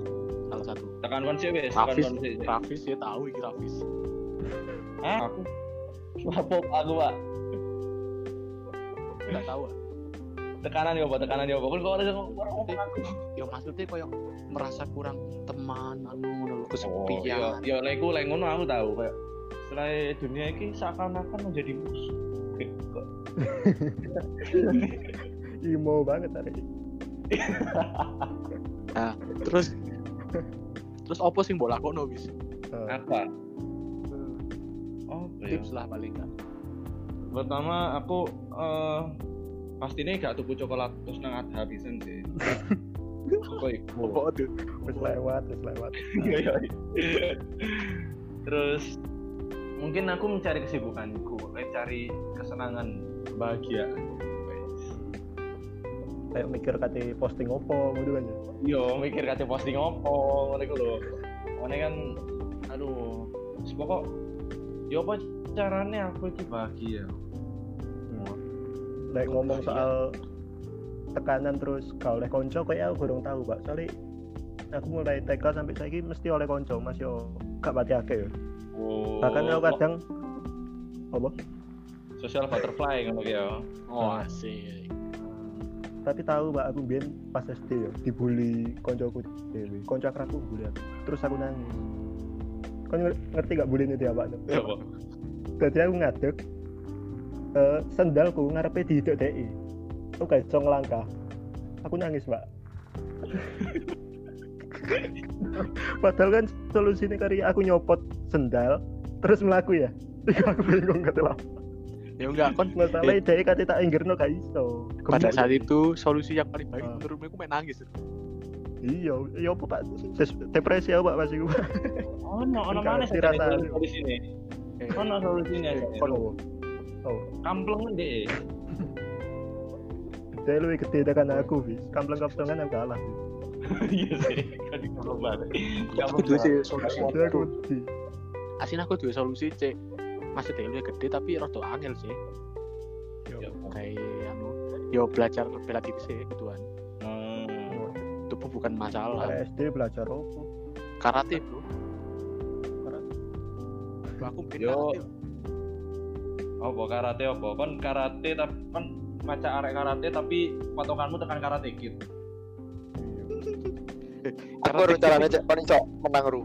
Salah satu.
Tekan kon sih tekan
Rafis Rafis ya tahu iki Rafis.
Hah? aku Lapop aku pak
nggak tahu. Ah.
tekanan ya apa tekanan ya kon kok ada ngomong aku.
Yo maksudnya kayak merasa kurang teman anu ngono lho,
Oh,
kesepian.
ya, ya lek ku lek ngono aku tahu kayak setelah dunia ini seakan-akan menjadi musuh. Kok.
Imo banget hari
nah terus? Terus apa sih mbok lakono wis?
Eh,
apa? Oh, ya.
tips lah paling nggak
Pertama aku eh pastinya gak tuku coklat terus nang ada habisan sih. Kok iku?
apa tuh
wis lewat wis lewat
Iya, iya. Terus mungkin aku mencari kesibukanku, mencari kesenangan, kebahagiaan.
kayak mikir kate posting opo gitu kan ya
Yo mikir kate posting opo ngono iku lho. Ngene kan aduh, pokok yo apa caranya aku iki bahagia.
Lek ngomong
Iya.
soal tekanan terus gak oleh konco kayak aku kurang tahu pak. Soalnya aku mulai TK sampai saiki mesti oleh konco mas. Yo gak pati akeh. Ya
Oh.
bahkan aku kadang apa?
Social butterfly ngono ki ya.
oh asik.
Tapi tahu pak aku biyen pas SD ya dibully koncoku dewe konco akrabku bully aku. Terus aku nangis nger- ngerti gak bully itu apa tuh
Ya apa?
jadi aku ngadeg eh, sendalku ngarepe diidek dek aku gak iso ngelangkah. Aku nangis mbak. Padahal kan solusinya kari aku nyopot sendal terus melaku ya. Aku bingung gak lah
ya enggak kon
masalahnya dia kata tak inggirno gak iso.
Pada saat itu solusi yang paling baik
Ah.
menurutmu aku main nangis
iya iya apa pak? Depresi ya pak pas iku
Oh, no, ono mana sih
rasanya.
di sini?
Eh,
Ono solusinya.
kon oh oh.
Kampleng deh.
dia lebih gede tekan aku bis kampleng kampleng aku kalah
Iya sih, kan di kampleng banget.
aku tuh sih solusi.
Aku
asin aku tuh solusi cek masih lu gede tapi rada angel sih
Ya,
kayak anu yo belajar bela diri sih gituan Tubuh bukan masalah
SD belajar apa
karate bro aku bikin
Yo.
karate
Apa karate apa? Kon karate tapi kon maca arek karate tapi patokanmu tekan karate kid.
Aku rencananya cek kon iso menang ru.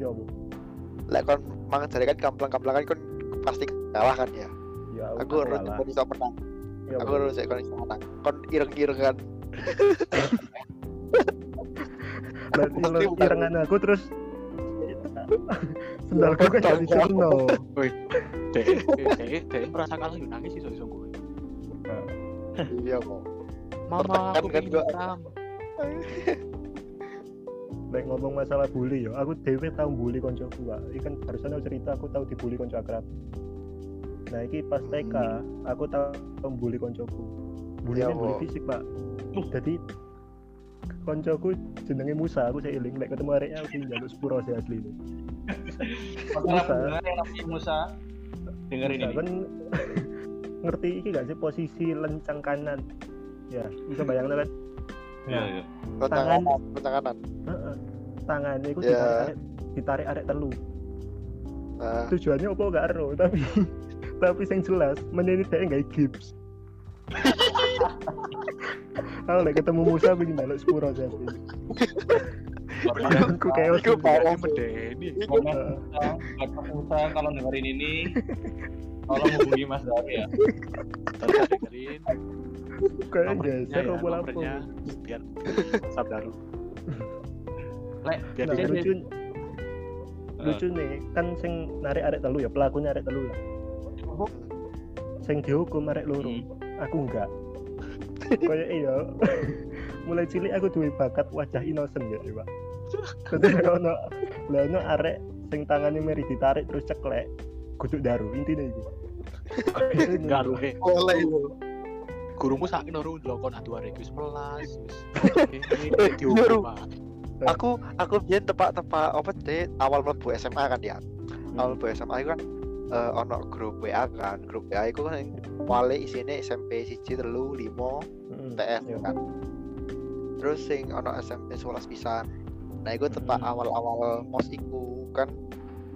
ya bu
Lek kon mangan jare kan kamplang-kamplangan kon pasti kalah kan ya.
ya
Aku kon iso menang.
Ya,
Aku kon iso menang. Kon ireng-ireng kan.
Ilang-
bukan.
irengan aku terus sendalku kan gak dicerno
dek dek dek merasa kalah yo nangis iso iso gue.
Iya kok.
mama aku
kan gua.
hitam
Lek ngomong masalah bully ya aku dewe tau bully koncoku pak ini kan barusan aku cerita aku tahu dibully konco akrab. Nah ini pas TK aku tahu bully koncoku. Bully
Ya,
bully
Bu.
fisik pak.
Uh.
jadi koncoku jenenge Musa aku saya iling lek ketemu areknya aku njaluk sepuro sih asli ini
Masalah
Musa.
Musa dengerin ini.
kan ngerti iki gak sih posisi lencang kanan ya bisa bayangin kan
Iya, iya.
Lencang
Tangan.
kanan, lencang kanan.
Heeh. tangannya itu
Ya.
ditarik arek ditarik arek telu
Nah,
tujuannya apa gak ero tapi tapi yang jelas menini dia nggak gips Aku lek ketemu Musa pengen njaluk sepuro jadi. Aku kayak
Iku parah.
medeni
Mas Musa, kalau dengerin ini tolong hubungi Mas Dari ya.
tolong dengerin.
Kayak
ya,
apa lapo.
nomornya. Biar sabdaru
Lek,
biar
Nah, lucu.
Eh,
lucu nih kan sing narik arek telu ya pelakunya arek telu lah sing dihukum arek loro.
Hmm.
Aku enggak. Kayak iya. Mulai cilik aku duwe bakat wajah innocent ya Pak. Terus ono lah ono arek sing tangannya meri ditarik terus ceklek kudu daru intinya itu
garu he
oleh itu.
gurumu sakit noru lokon adu arek wis melas wis
Eh. Aku aku biyen tepak-tepak apa deh awal mlebu SMA kan ya. Awal mlebu SMA itu kan eh, ono grup WA kan. Grup WA itu kan wale isine SMP siji telu limo
Hmm,
TF
iya.
kan. Terus sing ono SMP 11 pisan. Nah, iku tepak
Hmm.
awal-awal mos iku kan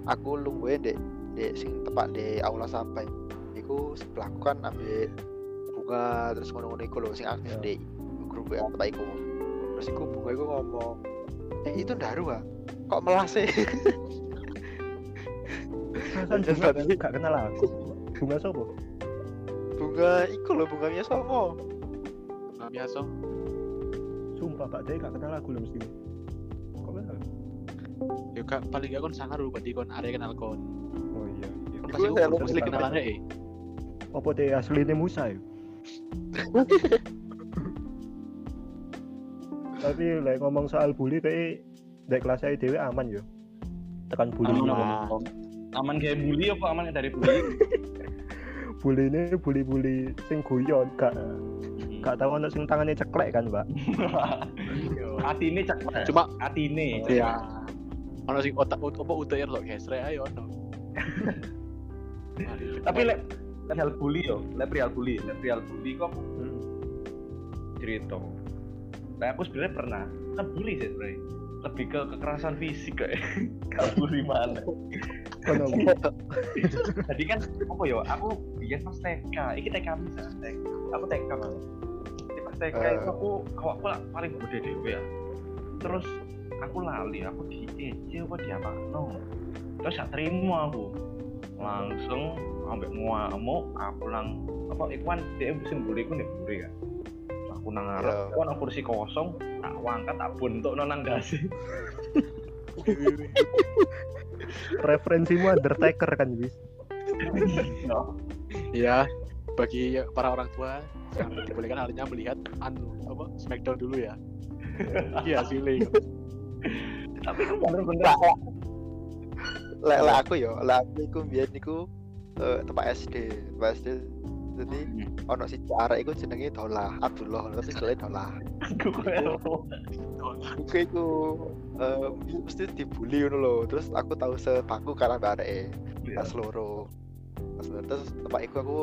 aku lungguhe ndek ndek sing tepak di aula sampai. Iku sebelahku kan ambil bunga terus ngono-ngono iku lho sing aktif
Ya.
di grup WA tepak iku. Terus iku bunga iku ngomong, "Eh, itu Daru ah. Kok melas sih?"
Perasaan
Terus
bunga
tadi-
gak kenal aku bunga sopo?
Bunga iku lho bunganya sopo?
Nah, biasa
sumpah Pak Dek gak kenal aku lho mesti. Kok kenal
ya gak paling gak kon sangar lu berarti kon arek kenal kon.
Oh iya iya.
pasti
lupa
mesti
sedikit,
kenalan eh
apa teh aslinya Musa ya? Tapi like ngomong soal bully kayak dari kelas saya dewe aman yo tekan bully.
Aman.
Aman.
Kayak bully apa aman dari bully?
bully ini bully bully sing guyon gak gak tahu anak sing tangannya ceklek kan mbak
Hati ini cek.
Cuma-
hati ini.
ya ono sing otak apa UTR lo gesre ayo ono
Tapi lek lek hal bully yo, lek real bully, lek real bully kok
Hmm.
cerita. Nah, aku sebenarnya pernah kan bully sih sebenarnya. Lebih ke kekerasan fisik kayak gak bully mana.
Kono,
Jadi kan apa yo? Aku biar pas TK, iki TK bisa TK. Aku TK kan. Jadi pas TK
Eh.
itu aku awakku lah paling gede dewe ya. Terus aku lali, aku di EC apa di apa no. Terus gak terima aku. Langsung ambek ngamuk, aku lang apa iku kan dia musim bully ku nek bully ya. Aku nang ngarep,
Iya.
aku nang kursi kosong, tak wangkat tak buntuk nang dasi.
Referensimu Undertaker kan bis
ya bagi para orang tua yang dibolehkan harinya melihat anu apa Smackdown dulu ya. Iya hasilnya
Tapi aku bener-bener
Lah, lek lek aku yo, lek aku iku biyen iku eh, tempat SD, tempat SD. Jadi ono si arek iku jenenge Dolah, Abdullah, tapi jenenge Dolah.
aku
Iku iku eh, mesti dibully ngono lho. Terus aku tahu sebangku karena mbak areke
Iya.
pas loro. Pas loro terus tempat iku aku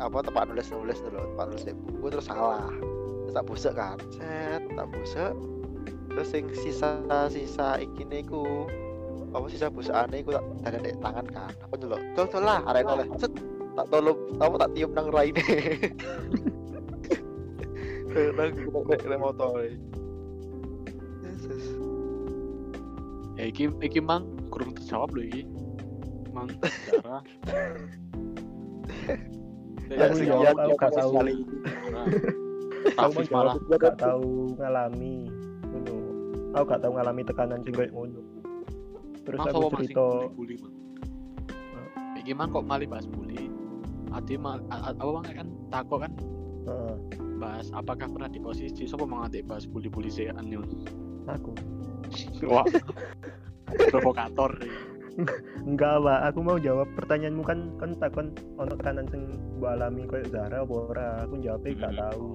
apa tempat nulis nulis dulu tempat nulis buku terus salah. Terus tak busuk kan? Set tak busuk. Terus sing sisa sisa ikine iku apa sisa busukane iku tak ada di tangan kan? Aku tol tol lah arek oleh set tak tolong apa tak tiup nang raine nang nang nang motor
ya iki iki mang kurang terjawab loh iki. Mang darah.
Ya,
Aku
sih,
jawab,
ya,
aku gak tahu. Aku
Rafif malah
gak tahu ngalami. Ngono. Aku gak tahu ngalami tekanan sing kayak ngono. Terus aku cerita
bully mang? Iki mang kok malah bahas bully Adi mal, a- a- apa mang kan? Takut kan?
Heeh,
bahas apakah pernah di posisi siapa mengantik bahas bully-bully si Anil
aku.
Wah. Provokator.
Enggak pak aku mau jawab pertanyaanmu. Kan kan takon ono tekanan sing mbok alami kayak Zara apa ora? Aku jawabnya gak
Hmm.
tahu.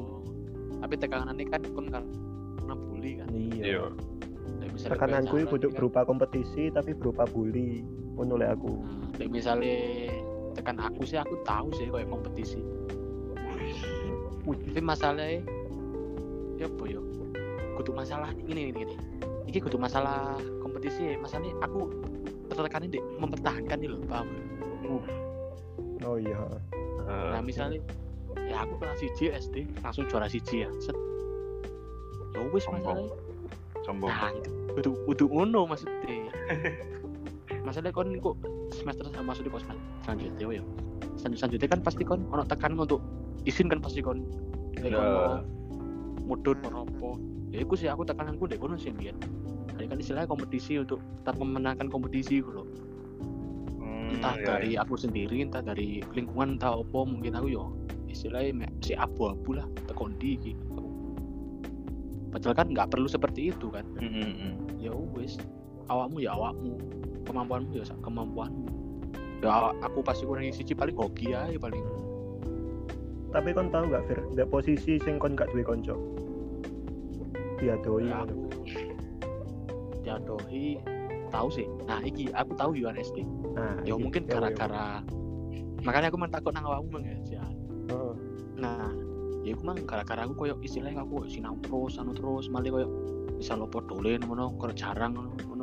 Tapi tekanan ini kan kon kan karena bully kan?
Iya.
Misalnya
tekananku itu
kan,
berupa kompetisi tapi berupa bully. Ngono aku.
Nah, kayak misalnya tekan aku sih aku tahu sih kayak kompetisi tapi masalahnya ya apa ya? Kudu masalah ini ini ini ini. Kudu masalah kompetisi ya masalahnya aku tertekan ini mempertahankan nih loh paham?
Oh iya.
Nah misalnya ya aku kelas 1 SD langsung juara siji ya. Set. Ya wis masalahnya.
Sombong.
Nah itu kudu kudu ngono maksudnya. Masalahnya kon kok semester sama maksudnya kok semester selanjutnya ya Selanjut- selanjutnya kan pasti kon ono tekan untuk izin kan pasti kon. Kayak
Ya.
mau mudun mau apa. Ya itu sih aku tekananku deh kono sih biar Hari kan istilahnya kompetisi untuk tetap memenangkan kompetisi gitu loh
Hmm,
entah
iya,
dari aku sendiri entah dari lingkungan entah apa mungkin aku yo istilahnya si abu-abu lah tekondi gitu padahal kan nggak perlu seperti itu kan.
Iya. Hmm,
ya wis awakmu ya awakmu. Kemampuanmu ya kemampuanmu. Ya aku pasti kurang siji paling hoki aja paling.
Tapi kon tahu gak Fir? Ndak posisi sing kon gak duwe konco diadoi.
Ya aku diadohi tahu sih. Nah iki aku tahu Yuan SD
nah
ya
iki.
mungkin
Ya, ya.
gara-gara makanya aku mang takut nang awakmu mang ya.
Heeh.
nah ya aku mang gara-gara aku koyo istilahnya aku sinau terus anu terus malah koyo bisa lopo dolen ngono koyo jarang ngono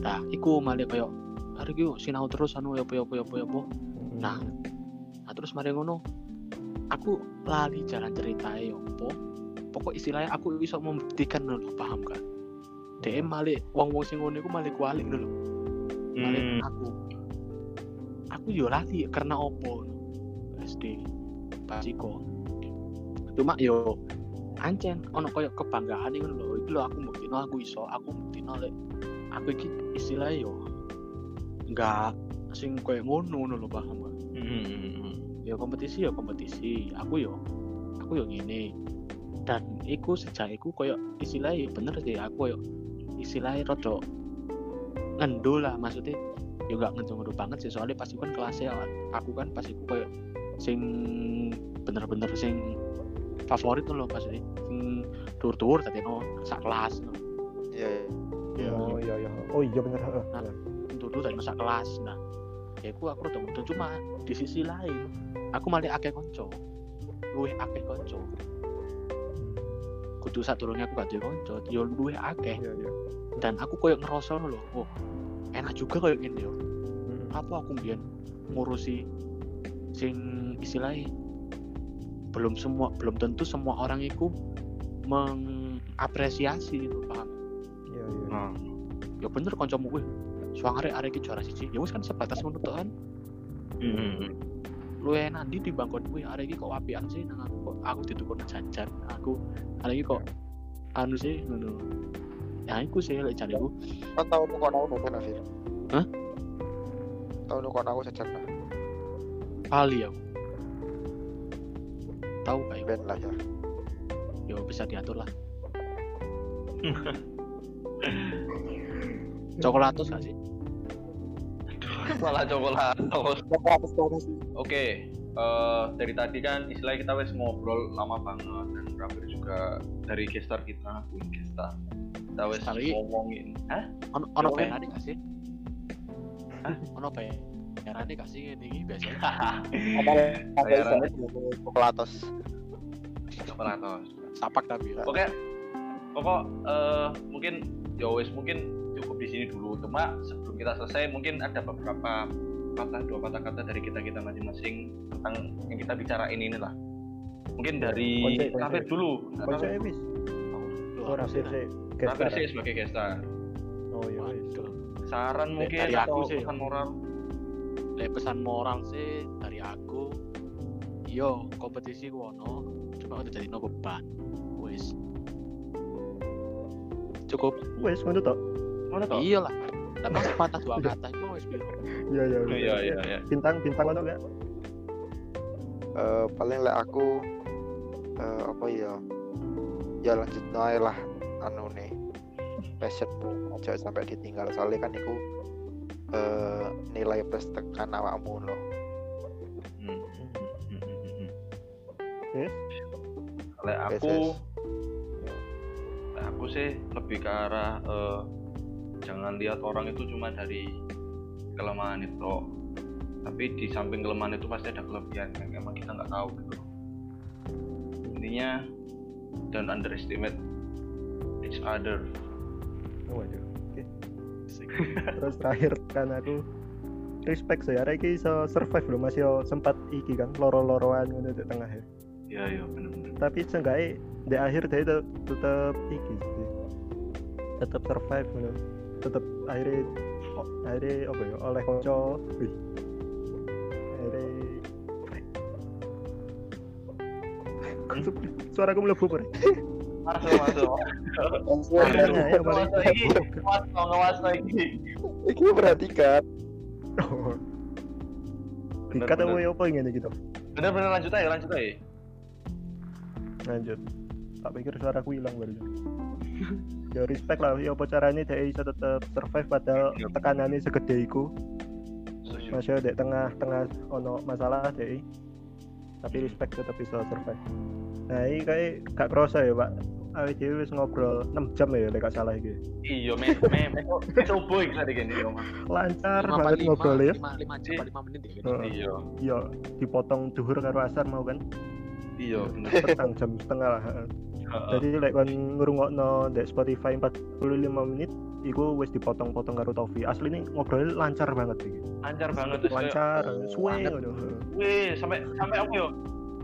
nah iku malah koyo hari iki sinau terus anu ya apa ya apa Nah, nah terus mari ngono aku lali jalan cerita yo apa pokok istilahnya aku bisa membuktikan dulu paham kan? DM malik wong wong sing ngono iku malik kualik dulu. Malik
Hmm.
aku. Aku yo lali karena opo? SD pas iku. Cuma yo ancen ono koyo kebanggaan ngono lho. Iki lho aku buktino aku iso aku buktino lek aku iki istilahnya yo enggak sing koyo ngono ngono lho paham kan
Hmm,
ya kompetisi ya kompetisi. Aku yo aku yo ngene. Dan iku sejak iku koyo istilahnya ya bener sih aku koyo istilahnya rada ngendul lah maksudnya ya gak ngendul banget sih soalnya pas kan kelasnya aku kan pas iku koyo sing bener-bener sing favorit tuh loh pas sing dur-dur tadi no sak kelas no.
ya
Ya,
oh iya iya. Oh iya bener.
Nah. dulu dari masa kelas nah ya aku aku udah udah cuma di sisi lain aku malah akeh konco luwih akeh konco kudu sadurunge aku gak duwe konco yo luwih akeh.
Iya iya.
Dan aku koyo ngerasa lho oh enak juga koyo gini yo.
Mm.
apa aku mbiyen ngurusi sing istilahnya belum semua belum tentu semua orang itu mengapresiasi itu paham
Nah,
ya bener kancamu wih suang arek arek iki juara siji. Ya wis kan sebatas ngono kan
hmm, hmm, hmm.
lu enak di di bangkon wih arek iki kok apian sih? Nang aku kok aku ditukar jajan. Aku arek iki kok anu sih ngono. Ya iku sih lek jare aku
kan tahu nu kon aku jajan Afir
Hah?
tahu nu kon aku jajan
kali aku. Tahu kayak
ben lah ya.
Ya bisa diatur lah coklatos gak sih?
Malah coklat oke eh, dari tadi kan istilahnya kita wes ngobrol lama banget dan Rafir juga dari gestar kita Wih, gestar kita wes ngomongin hah?
Ono ono
Oke.
bayarane gak sih? Hah? ono bayarane gak sih ini biasanya?
Bayarannya
coklatos
coklatos
sapak tapi ya.
Oke, pokok eh, mungkin ya wes mungkin cukup di sini dulu. Cuma sebelum kita selesai mungkin ada beberapa patah dua patah kata dari kita kita masing-masing tentang yang kita bicarain ini lah. Mungkin dari
Konsep, konsep.
Rafir dulu.
Wis
Duh,
oh sih
sebagai gestar.
oh iya.
Saran
Dari-
mungkin
dari
atau
aku sih.
pesan moral.
Lek pesan moral sih dari aku yo kompetisi ku ono cuma udah jadi no beban wis cukup
wis ngono tok
Mana
iya lah. Tapi patah dua kata itu wis
iya iya
Oh, Iya iya iya.
bintang bintang ono gak?
Eh, paling lek aku eh, apa ya? Ya lanjut aja lah anu nih. Passionmu aja sampai ditinggal. Soalnya kan itu eh, nilai plus tekan awakmu loh
Hmm. Hmm, hmm, hmm, hmm. Kalau aku,
Yes,
aku sih lebih ke arah eh, jangan lihat orang itu cuma dari kelemahan itu. Tapi di samping kelemahan itu pasti ada kelebihan yang emang kita nggak tahu gitu. Intinya don't underestimate each other.
Oh waduh. Oke. Terus terakhir kan aku respect sih. Iki iso survive lho masih sempat iki kan loro-loroan ngono di tengah ya.
Iya iya bener-bener.
tapi seenggaknya di akhir dia tetep, tetep iki sih. Tetep survive ngono tetep akhirnya oh, akhirnya apa ya oleh konco wih akhirnya suara aku melebu bre
Masuk masuk.
Ya.
Masuk iki. Masuk ngawas lagi.
Iki perhatikan.
Dikata
bener.
wae apa ingin gitu
Bener-bener lanjut aja lanjut aja.
lanjut tak pikir suaraku hilang baru ya respect lah. Ya apa caranya dia bisa tetap survive padahal
Iya.
tekanannya segede iku.
Setuju.
masih di tengah-tengah ono masalah deh tapi respect tetap bisa survive. Nah ini kayak gak kerasa ya pak. Awet dewe wis ngobrol 6 jam ya lek salah iki.
Iya, me me sobo iki tadi gini yo.
Lancar banget ngobrol ya.
lima lima jam apa lima menit ya.
Iya,
iya dipotong duhur karo asar mau kan?
Iya bener.
petang jam setengah lah Heeh. jadi lek kon ngrungokno di Spotify 45 menit iku wis dipotong-potong karo Tofi asli ini ngobrolnya lancar banget iki
Lancar banget
lancar suwe ngono
sampai sampai aku yo.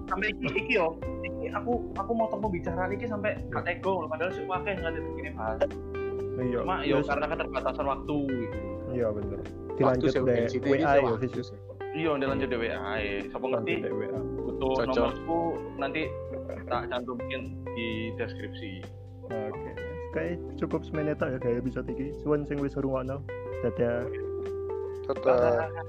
Sampai iki iki yo. Iki aku aku mau temu bicara iki sampai gak tego padahal sih wakil nggak ada begini bahas.
iya
Cuma yo karena keterbatasan waktu gitu.
iya bener dilanjut
sih,
deh WA ya
sih.
Iya, udah lanjut di WA. Ngerti
Lanjut deh WA
butuh nomorku nanti tak cantumin di deskripsi.
Oke, kayak cukup semenit ya kayak bisa tinggi. Suwon sing wis ngrungokno. Dadah.
Bye.